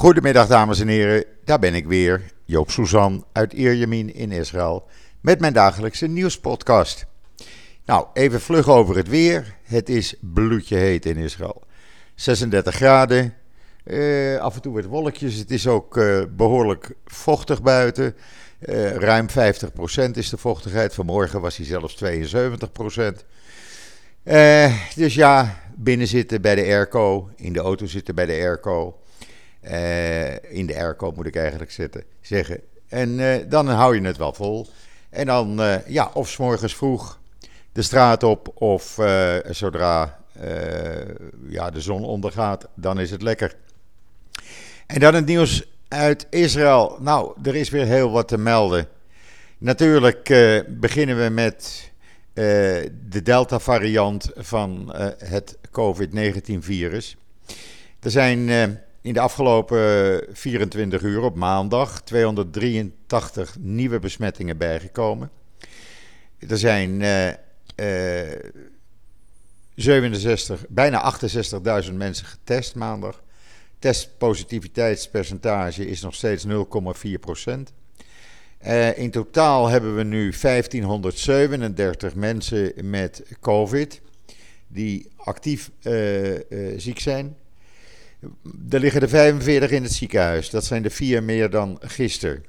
Goedemiddag dames en heren, daar ben ik weer, Joop Suzan uit Ierjemien in Israël, met mijn dagelijkse nieuwspodcast. Nou, even vlug over het weer. Het is bloedje heet in Israël. 36 graden, eh, af en toe wat wolkjes. Het is ook eh, behoorlijk vochtig buiten. Uh, ruim 50% is de vochtigheid. Vanmorgen was hij zelfs 72%. Uh, dus ja, binnen zitten bij de airco, in de auto zitten bij de airco. Uh, in de airco moet ik eigenlijk zitten, zeggen. En dan hou je het wel vol. En dan, ja, of s morgens vroeg de straat op, of zodra ja, de zon ondergaat, dan is het lekker. En dan het nieuws uit Israël. Nou, er is weer heel wat te melden. Natuurlijk beginnen we met de Delta-variant van het COVID-19-virus. Er zijn in de afgelopen 24 uur op maandag 283 nieuwe besmettingen bijgekomen. Er zijn 67, bijna 68.000 mensen getest maandag. Testpositiviteitspercentage is nog steeds 0,4 procent. Uh, in totaal hebben we nu 1537 mensen met COVID die actief ziek zijn. Er liggen er 45 in het ziekenhuis. Dat zijn er vier meer dan gisteren.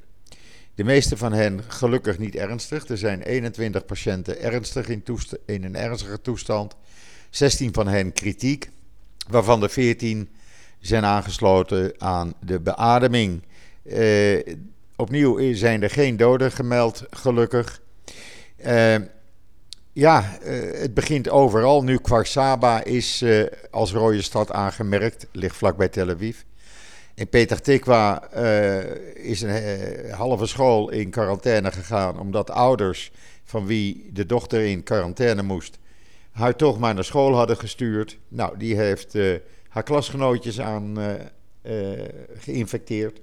De meeste van hen gelukkig niet ernstig. Er zijn 21 patiënten ernstig in, in een ernstige toestand. 16 van hen kritiek, waarvan er 14 zijn aangesloten aan de beademing. Uh, opnieuw zijn er geen doden gemeld, gelukkig. Uh, ja, uh, het begint overal. Nu Kwarsaba is als rode stad aangemerkt, ligt vlakbij Tel Aviv. In Petah Tikwa is een halve school in quarantaine gegaan omdat ouders van wie de dochter in quarantaine moest, haar toch maar naar school hadden gestuurd. Nou, die heeft haar klasgenootjes aan uh, uh, geïnfecteerd.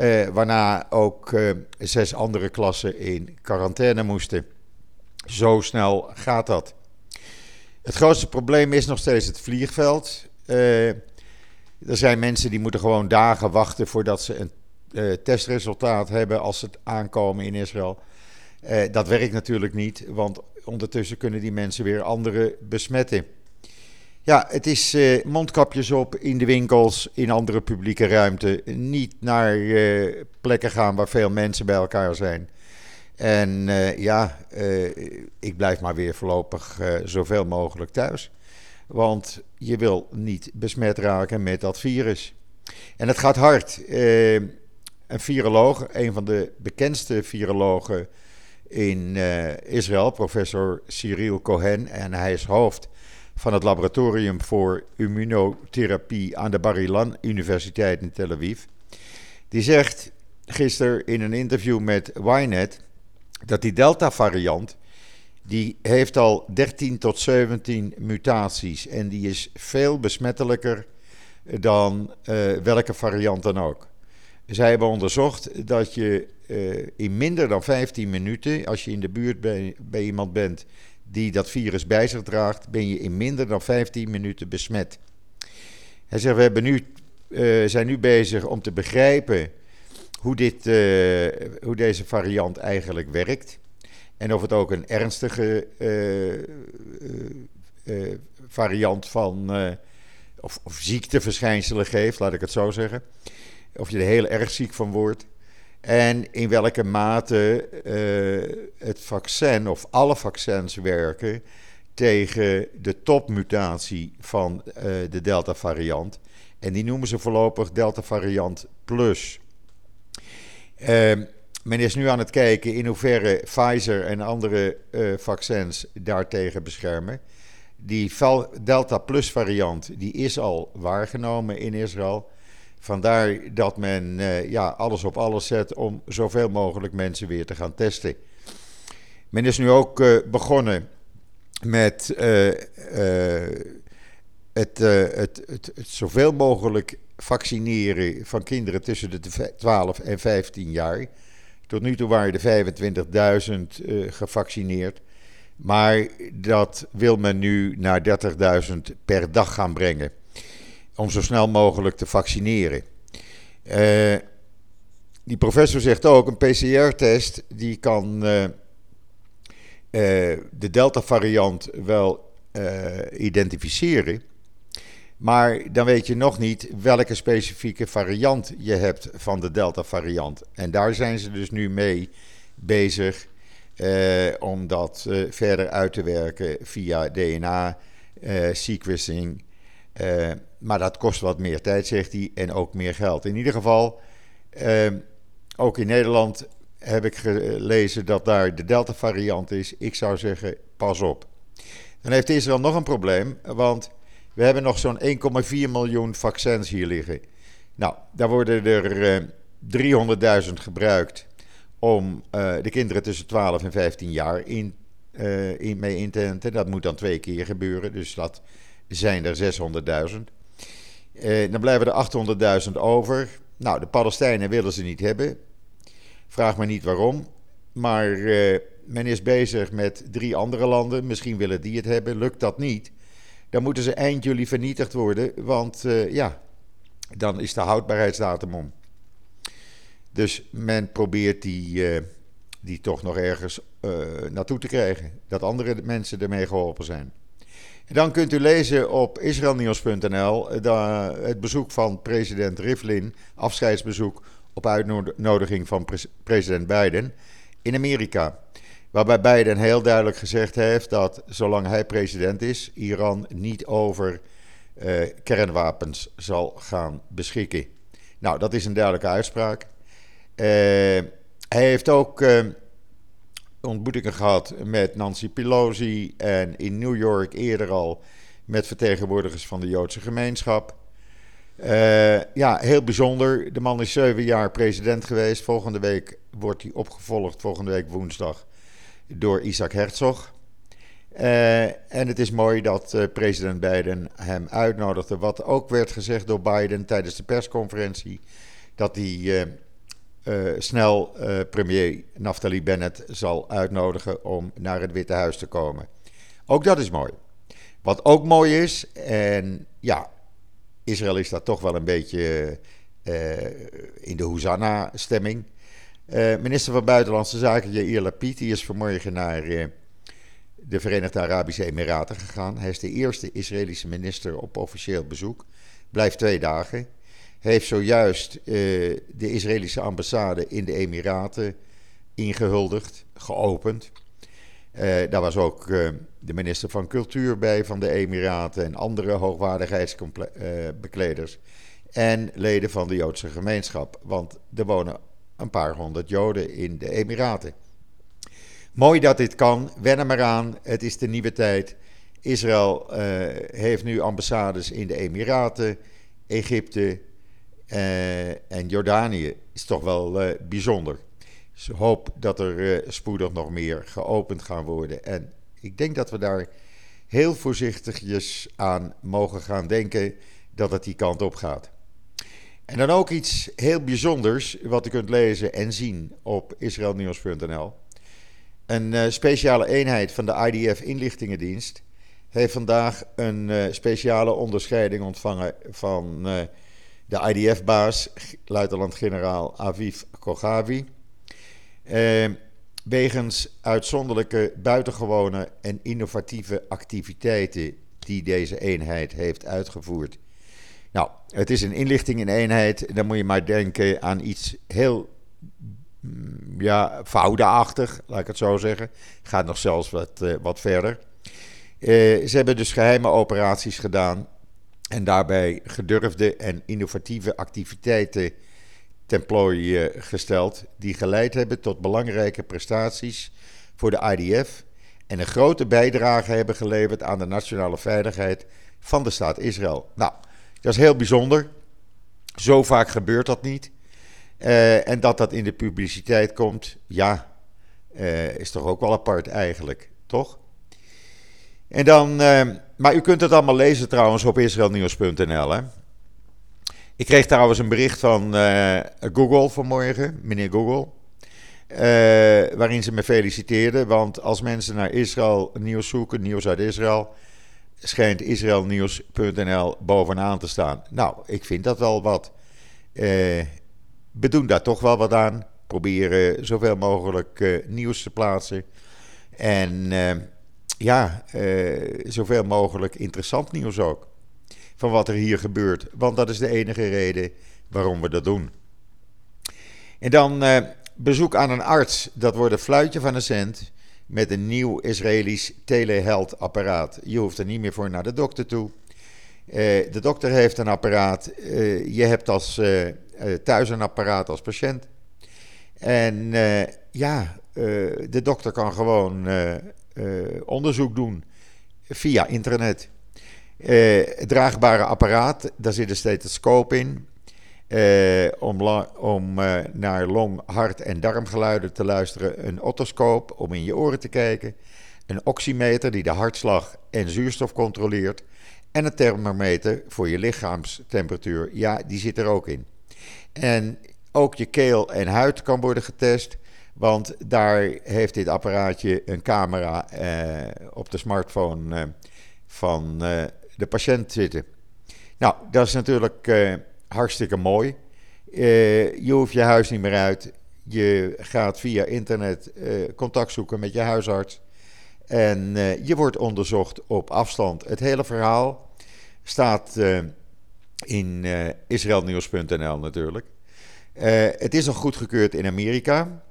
Uh, waarna ook zes andere klassen in quarantaine moesten. Zo snel gaat dat. Het grootste probleem is nog steeds het vliegveld. er zijn mensen die moeten gewoon dagen wachten voordat ze een testresultaat hebben als ze aankomen in Israël. dat werkt natuurlijk niet, want ondertussen kunnen die mensen weer anderen besmetten. Ja, het is mondkapjes op in de winkels, in andere publieke ruimte. Niet naar plekken gaan waar veel mensen bij elkaar zijn. En uh, ja, ik blijf maar weer voorlopig zoveel mogelijk thuis. Want je wil niet besmet raken met dat virus. En het gaat hard. een viroloog, een van de bekendste virologen in Israël, professor Cyril Cohen, en hij is hoofd van het Laboratorium voor Immunotherapie aan de Bar Ilan Universiteit in Tel Aviv. Die zegt gisteren in een interview met Ynet dat die Delta-variant die heeft al 13 tot 17 mutaties en die is veel besmettelijker dan uh, welke variant dan ook. Zij hebben onderzocht dat je uh, in minder dan 15 minuten, als je in de buurt bij, iemand bent die dat virus bij zich draagt, ben je in minder dan 15 minuten besmet. Hij zegt, we hebben nu, uh, zijn nu bezig om te begrijpen hoe, dit, uh, hoe deze variant eigenlijk werkt. En of het ook een ernstige uh, variant van, of, of ziekteverschijnselen geeft, laat ik het zo zeggen. Of je er heel erg ziek van wordt. En in welke mate het vaccin of alle vaccins werken tegen de topmutatie van de Delta-variant. En die noemen ze voorlopig Delta-variant Plus. Uh, men is nu aan het kijken in hoeverre Pfizer en andere vaccins daartegen beschermen. Die Delta Plus variant die is al waargenomen in Israël. Vandaar dat men uh, ja, alles op alles zet om zoveel mogelijk mensen weer te gaan testen. Men is nu ook uh, begonnen met het, het, het, het, zoveel mogelijk vaccineren van kinderen tussen de 12 en 15 jaar. Tot nu toe waren er 25.000 gevaccineerd. Maar dat wil men nu naar 30.000 per dag gaan brengen om zo snel mogelijk te vaccineren. die professor zegt ook, een PCR-test die kan de Delta-variant wel identificeren. Maar dan weet je nog niet welke specifieke variant je hebt van de Delta-variant. En daar zijn ze dus nu mee bezig eh, om dat eh, verder uit te werken via DNA-sequencing. Eh, eh, maar dat kost wat meer tijd, zegt hij, en ook meer geld. In ieder geval, eh, ook in Nederland heb ik gelezen dat daar de Delta-variant is. Ik zou zeggen, pas op. Dan heeft Israël nog een probleem, want we hebben nog zo'n 1,4 miljoen vaccins hier liggen. Nou, daar worden er 300.000 gebruikt om uh, de kinderen tussen 12 en 15 jaar in, uh, in, mee in te enten. Dat moet dan twee keer gebeuren, dus dat zijn er 600.000. Uh, dan blijven er 800.000 over. Nou, de Palestijnen willen ze niet hebben. Vraag me niet waarom. Maar men is bezig met drie andere landen. Misschien willen die het hebben. Lukt dat niet, dan moeten ze eind juli vernietigd worden. Want ja, dan is de houdbaarheidsdatum om. Dus men probeert die, uh, die toch nog ergens uh, naartoe te krijgen. Dat andere mensen ermee geholpen zijn. En dan kunt u lezen op israelnieuws.nl het bezoek van president Rivlin, afscheidsbezoek op uitnodiging van pre president Biden in Amerika. Waarbij Biden heel duidelijk gezegd heeft dat zolang hij president is, Iran niet over uh, kernwapens zal gaan beschikken. Nou, dat is een duidelijke uitspraak. Uh, hij heeft ook uh, ontmoetingen gehad met Nancy Pelosi en in New York eerder al met vertegenwoordigers van de Joodse gemeenschap. Ja, heel bijzonder. De man is zeven jaar president geweest. Volgende week wordt hij opgevolgd, volgende week woensdag, door Isaac Herzog. Uh, en het is mooi dat uh, president Biden hem uitnodigde. Wat ook werd gezegd door Biden tijdens de persconferentie. Dat hij uh, snel premier Naftali Bennett zal uitnodigen om naar het Witte Huis te komen. Ook dat is mooi. Wat ook mooi is, en ja, Israël is daar toch wel een beetje in de Hosanna-stemming. Minister van Buitenlandse Zaken Yair Lapid die is vanmorgen naar de Verenigde Arabische Emiraten gegaan. Hij is de eerste Israëlische minister op officieel bezoek. Blijft twee dagen heeft zojuist uh, de Israëlische ambassade in de Emiraten ingehuldigd, geopend. Uh, daar was ook uh, de minister van Cultuur bij van de Emiraten en andere hoogwaardigheidsbekleders. en leden van de Joodse gemeenschap, want er wonen een paar honderd Joden in de Emiraten. Mooi dat dit kan, wen er maar aan, het is de nieuwe tijd. Israël heeft nu ambassades in de Emiraten, Egypte, uh, en Jordanië is toch wel uh, bijzonder. Dus ik hoop dat er spoedig nog meer geopend gaan worden. En ik denk dat we daar heel voorzichtigjes aan mogen gaan denken dat het die kant op gaat. En dan ook iets heel bijzonders wat u kunt lezen en zien op israelnieuws.nl. Een speciale eenheid van de IDF Inlichtingendienst heeft vandaag een speciale onderscheiding ontvangen van de IDF-baas, luitenant-generaal Aviv Kogavi. Eh, wegens uitzonderlijke, buitengewone en innovatieve activiteiten die deze eenheid heeft uitgevoerd. Nou, het is een inlichtingeneenheid. Dan moet je maar denken aan iets heel mm, ja, foudenachtig, laat ik het zo zeggen. Gaat nog zelfs wat, uh, wat verder. Uh, ze hebben dus geheime operaties gedaan en daarbij gedurfde en innovatieve activiteiten ten plooi eh, gesteld, die geleid hebben tot belangrijke prestaties voor de IDF en een grote bijdrage hebben geleverd aan de nationale veiligheid van de staat Israël. Nou, dat is heel bijzonder. Zo vaak gebeurt dat niet. Uh, en dat dat in de publiciteit komt, ja, uh, is toch ook wel apart eigenlijk, toch? En dan, uh, maar u kunt het allemaal lezen trouwens op israelnieuws.nl. Ik kreeg trouwens een bericht van Google vanmorgen, meneer Google. Waarin ze me feliciteerden. Want als mensen naar Israël nieuws zoeken, nieuws uit Israël, schijnt israelnieuws.nl bovenaan te staan. Nou, ik vind dat wel wat. we doen daar toch wel wat aan. Proberen zoveel mogelijk nieuws te plaatsen. En ja, zoveel mogelijk interessant nieuws ook. Van wat er hier gebeurt. Want dat is de enige reden waarom we dat doen. En dan bezoek aan een arts. Dat wordt een fluitje van een cent met een nieuw Israëlisch telehealth apparaat. Je hoeft er niet meer voor naar de dokter toe. Uh, de dokter heeft een apparaat. Uh, je hebt als, uh, thuis een apparaat als patiënt. En ja, de dokter kan gewoon onderzoek doen via internet. draagbare apparaat, daar zit een stethoscoop in. Uh, om, om uh, naar long, hart- en darmgeluiden te luisteren. Een otoscoop om in je oren te kijken. Een oximeter die de hartslag en zuurstof controleert. En een thermometer voor je lichaamstemperatuur. Ja, die zit er ook in. En ook je keel en huid kan worden getest. Want daar heeft dit apparaatje een camera uh, op de smartphone van de patiënt zitten. Nou, dat is natuurlijk hartstikke mooi. Uh, je hoeft je huis niet meer uit. Je gaat via internet uh, contact zoeken met je huisarts. En uh, je wordt onderzocht op afstand. Het hele verhaal staat in israelnieuws.nl natuurlijk. het is al goedgekeurd in Amerika.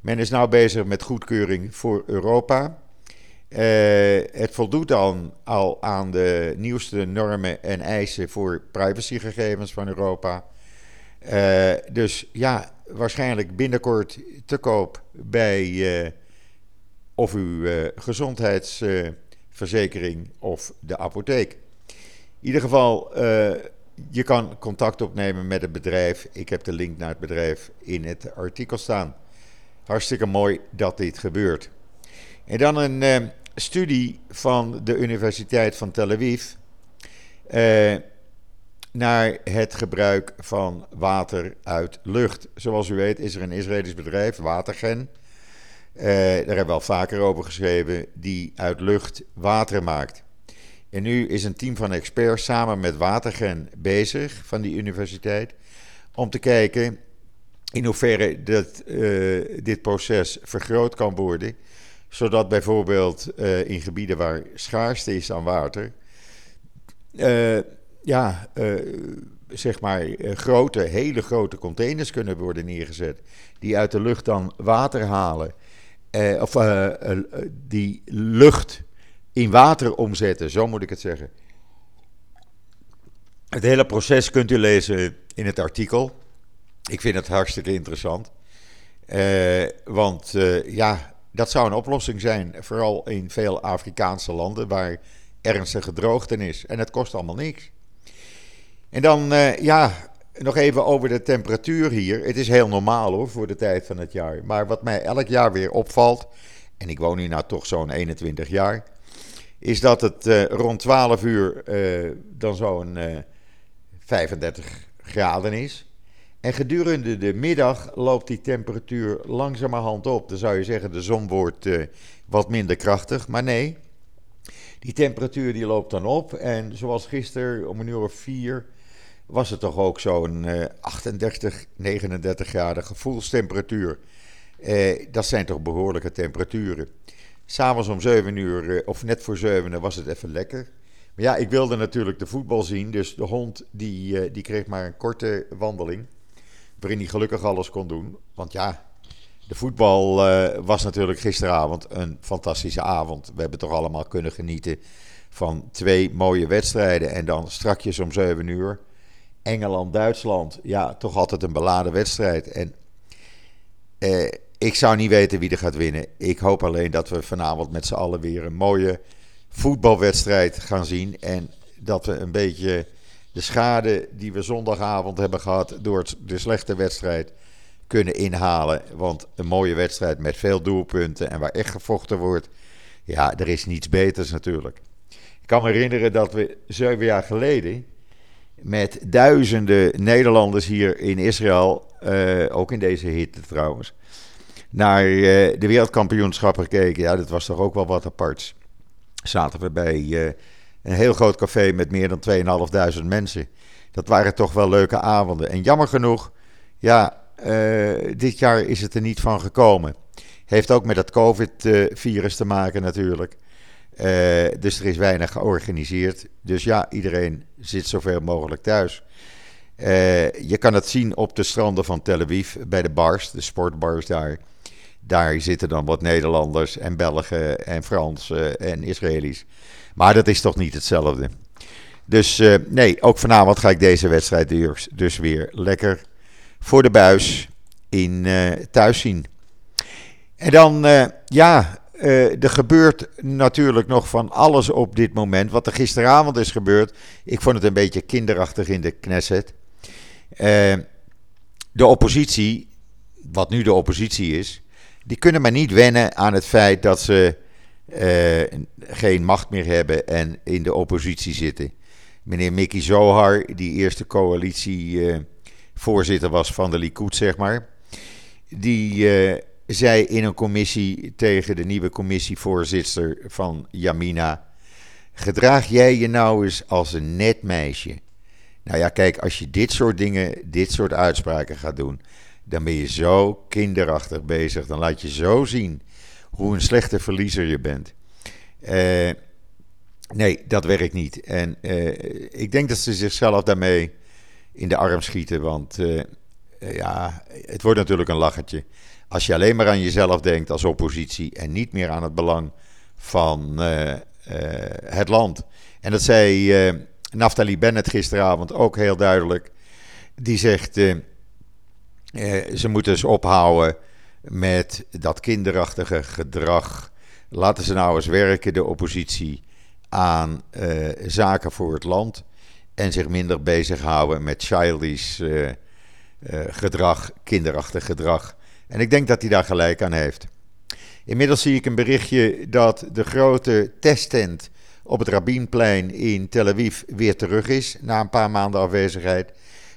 Men is nu bezig met goedkeuring voor Europa. Het voldoet dan al aan de nieuwste normen en eisen voor privacygegevens van Europa. Uh, dus ja, waarschijnlijk binnenkort te koop bij uh, of uw gezondheidsverzekering of de apotheek. In ieder geval, je kan contact opnemen met het bedrijf. Ik heb de link naar het bedrijf in het artikel staan. Hartstikke mooi dat dit gebeurt. En dan een studie van de Universiteit van Tel Aviv naar het gebruik van water uit lucht. Zoals u weet is er een Israëlisch bedrijf, Watergen. Uh, daar hebben we al vaker over geschreven, die uit lucht water maakt. En nu is een team van experts samen met Watergen bezig van die universiteit om te kijken in hoeverre dat, dit proces vergroot kan worden, zodat bijvoorbeeld uh, in gebieden waar schaarste is aan water, ja, uh, zeg maar grote, hele grote containers kunnen worden neergezet. Die uit de lucht dan water halen. Of die lucht in water omzetten, zo moet ik het zeggen. Het hele proces kunt u lezen in het artikel. Ik vind het hartstikke interessant. want ja, dat zou een oplossing zijn. Vooral in veel Afrikaanse landen waar ernstige droogte is. En het kost allemaal niks. En dan, uh, ja, nog even over de temperatuur hier. Het is heel normaal hoor, voor de tijd van het jaar. Maar wat mij elk jaar weer opvalt, en ik woon hier nou toch zo'n 21 jaar, is dat het uh, rond 12 uur uh, dan zo'n 35 graden is. En gedurende de middag loopt die temperatuur langzamerhand op. Dan zou je zeggen, de zon wordt wat minder krachtig. Maar nee, die temperatuur die loopt dan op. En zoals gisteren om een uur of vier was het toch ook zo'n 38, 39 graden gevoelstemperatuur. Eh, dat zijn toch behoorlijke temperaturen. S'avonds om 7 uur, eh, of net voor 7 was het even lekker. Maar ja, ik wilde natuurlijk de voetbal zien, dus de hond die, eh, die kreeg maar een korte wandeling. Waarin hij gelukkig alles kon doen. Want ja, de voetbal uh, was natuurlijk gisteravond een fantastische avond. We hebben toch allemaal kunnen genieten van twee mooie wedstrijden. En dan strakjes om 7 uur Engeland-Duitsland, ja, toch altijd een beladen wedstrijd. En eh, ik zou niet weten wie er gaat winnen. Ik hoop alleen dat we vanavond met z'n allen weer een mooie voetbalwedstrijd gaan zien. En dat we een beetje de schade die we zondagavond hebben gehad door de slechte wedstrijd kunnen inhalen. Want een mooie wedstrijd met veel doelpunten en waar echt gevochten wordt. Ja, er is niets beters natuurlijk. Ik kan me herinneren dat we zeven jaar geleden met duizenden Nederlanders hier in Israël, uh, ook in deze hitte trouwens, naar uh, de wereldkampioenschappen gekeken. Ja, dat was toch ook wel wat aparts. Zaten we bij uh, een heel groot café met meer dan 2.500 mensen. Dat waren toch wel leuke avonden. En jammer genoeg, ja, dit jaar is het er niet van gekomen. Heeft ook met het COVID-virus te maken natuurlijk. dus er is weinig georganiseerd. Dus ja, iedereen zit zoveel mogelijk thuis. Uh, je kan het zien op de stranden van Tel Aviv, bij de bars, de sportbars daar. Daar zitten dan wat Nederlanders en Belgen en Fransen en Israëli's. Maar dat is toch niet hetzelfde. Dus uh, nee, ook vanavond ga ik deze wedstrijd dus, dus weer lekker voor de buis in uh, thuis zien. En dan, ja, er gebeurt natuurlijk nog van alles op dit moment. Wat er gisteravond is gebeurd, ik vond het een beetje kinderachtig in de Knesset. De oppositie, wat nu de oppositie is, die kunnen maar niet wennen aan het feit dat ze uh, geen macht meer hebben en in de oppositie zitten. Meneer Mickey Zohar, die eerste coalitievoorzitter uh, was van de Likud, zeg maar, die zei in een commissie tegen de nieuwe commissievoorzitter van Yamina: Gedraag jij je nou eens als een net meisje? Nou ja, kijk, als je dit soort dingen, dit soort uitspraken gaat doen, dan ben je zo kinderachtig bezig. Dan laat je zo zien hoe een slechte verliezer je bent. Uh, nee, dat werkt niet. En uh, ik denk dat ze zichzelf daarmee in de arm schieten. Want uh, ja, het wordt natuurlijk een lachertje. Als je alleen maar aan jezelf denkt als oppositie en niet meer aan het belang van het land. En dat zei Naftali Bennett gisteravond ook heel duidelijk. Die zegt, uh, ze moeten eens ophouden met dat kinderachtige gedrag. Laten ze nou eens werken, de oppositie, aan uh, zaken voor het land. En zich minder bezighouden met childish gedrag, kinderachtig gedrag. En ik denk dat hij daar gelijk aan heeft. Inmiddels zie ik een berichtje dat de grote testtent op het Rabinplein in Tel Aviv weer terug is na een paar maanden afwezigheid.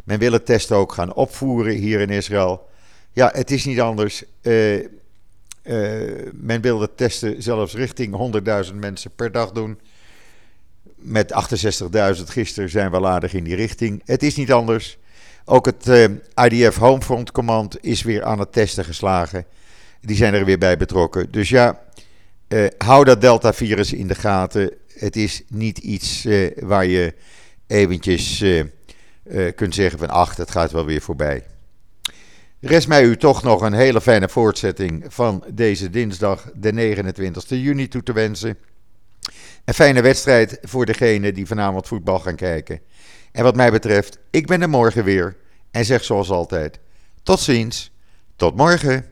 Men wil het testen ook gaan opvoeren hier in Israël. Ja, het is niet anders. Uh, uh, men wil het testen zelfs richting 100.000 mensen per dag doen. Met 68.000 gisteren zijn we aardig in die richting. Het is niet anders. Ook het eh, IDF Homefront Command is weer aan het testen geslagen. Die zijn er weer bij betrokken. Dus ja, hou dat Delta-virus in de gaten. Het is niet iets waar je eventjes uh, kunt zeggen van ach, het gaat wel weer voorbij. Rest mij u toch nog een hele fijne voortzetting van deze dinsdag, de 29 juni, toe te wensen. Een fijne wedstrijd voor degenen die vanavond voetbal gaan kijken. En wat mij betreft, ik ben er morgen weer en zeg zoals altijd: tot ziens, tot morgen.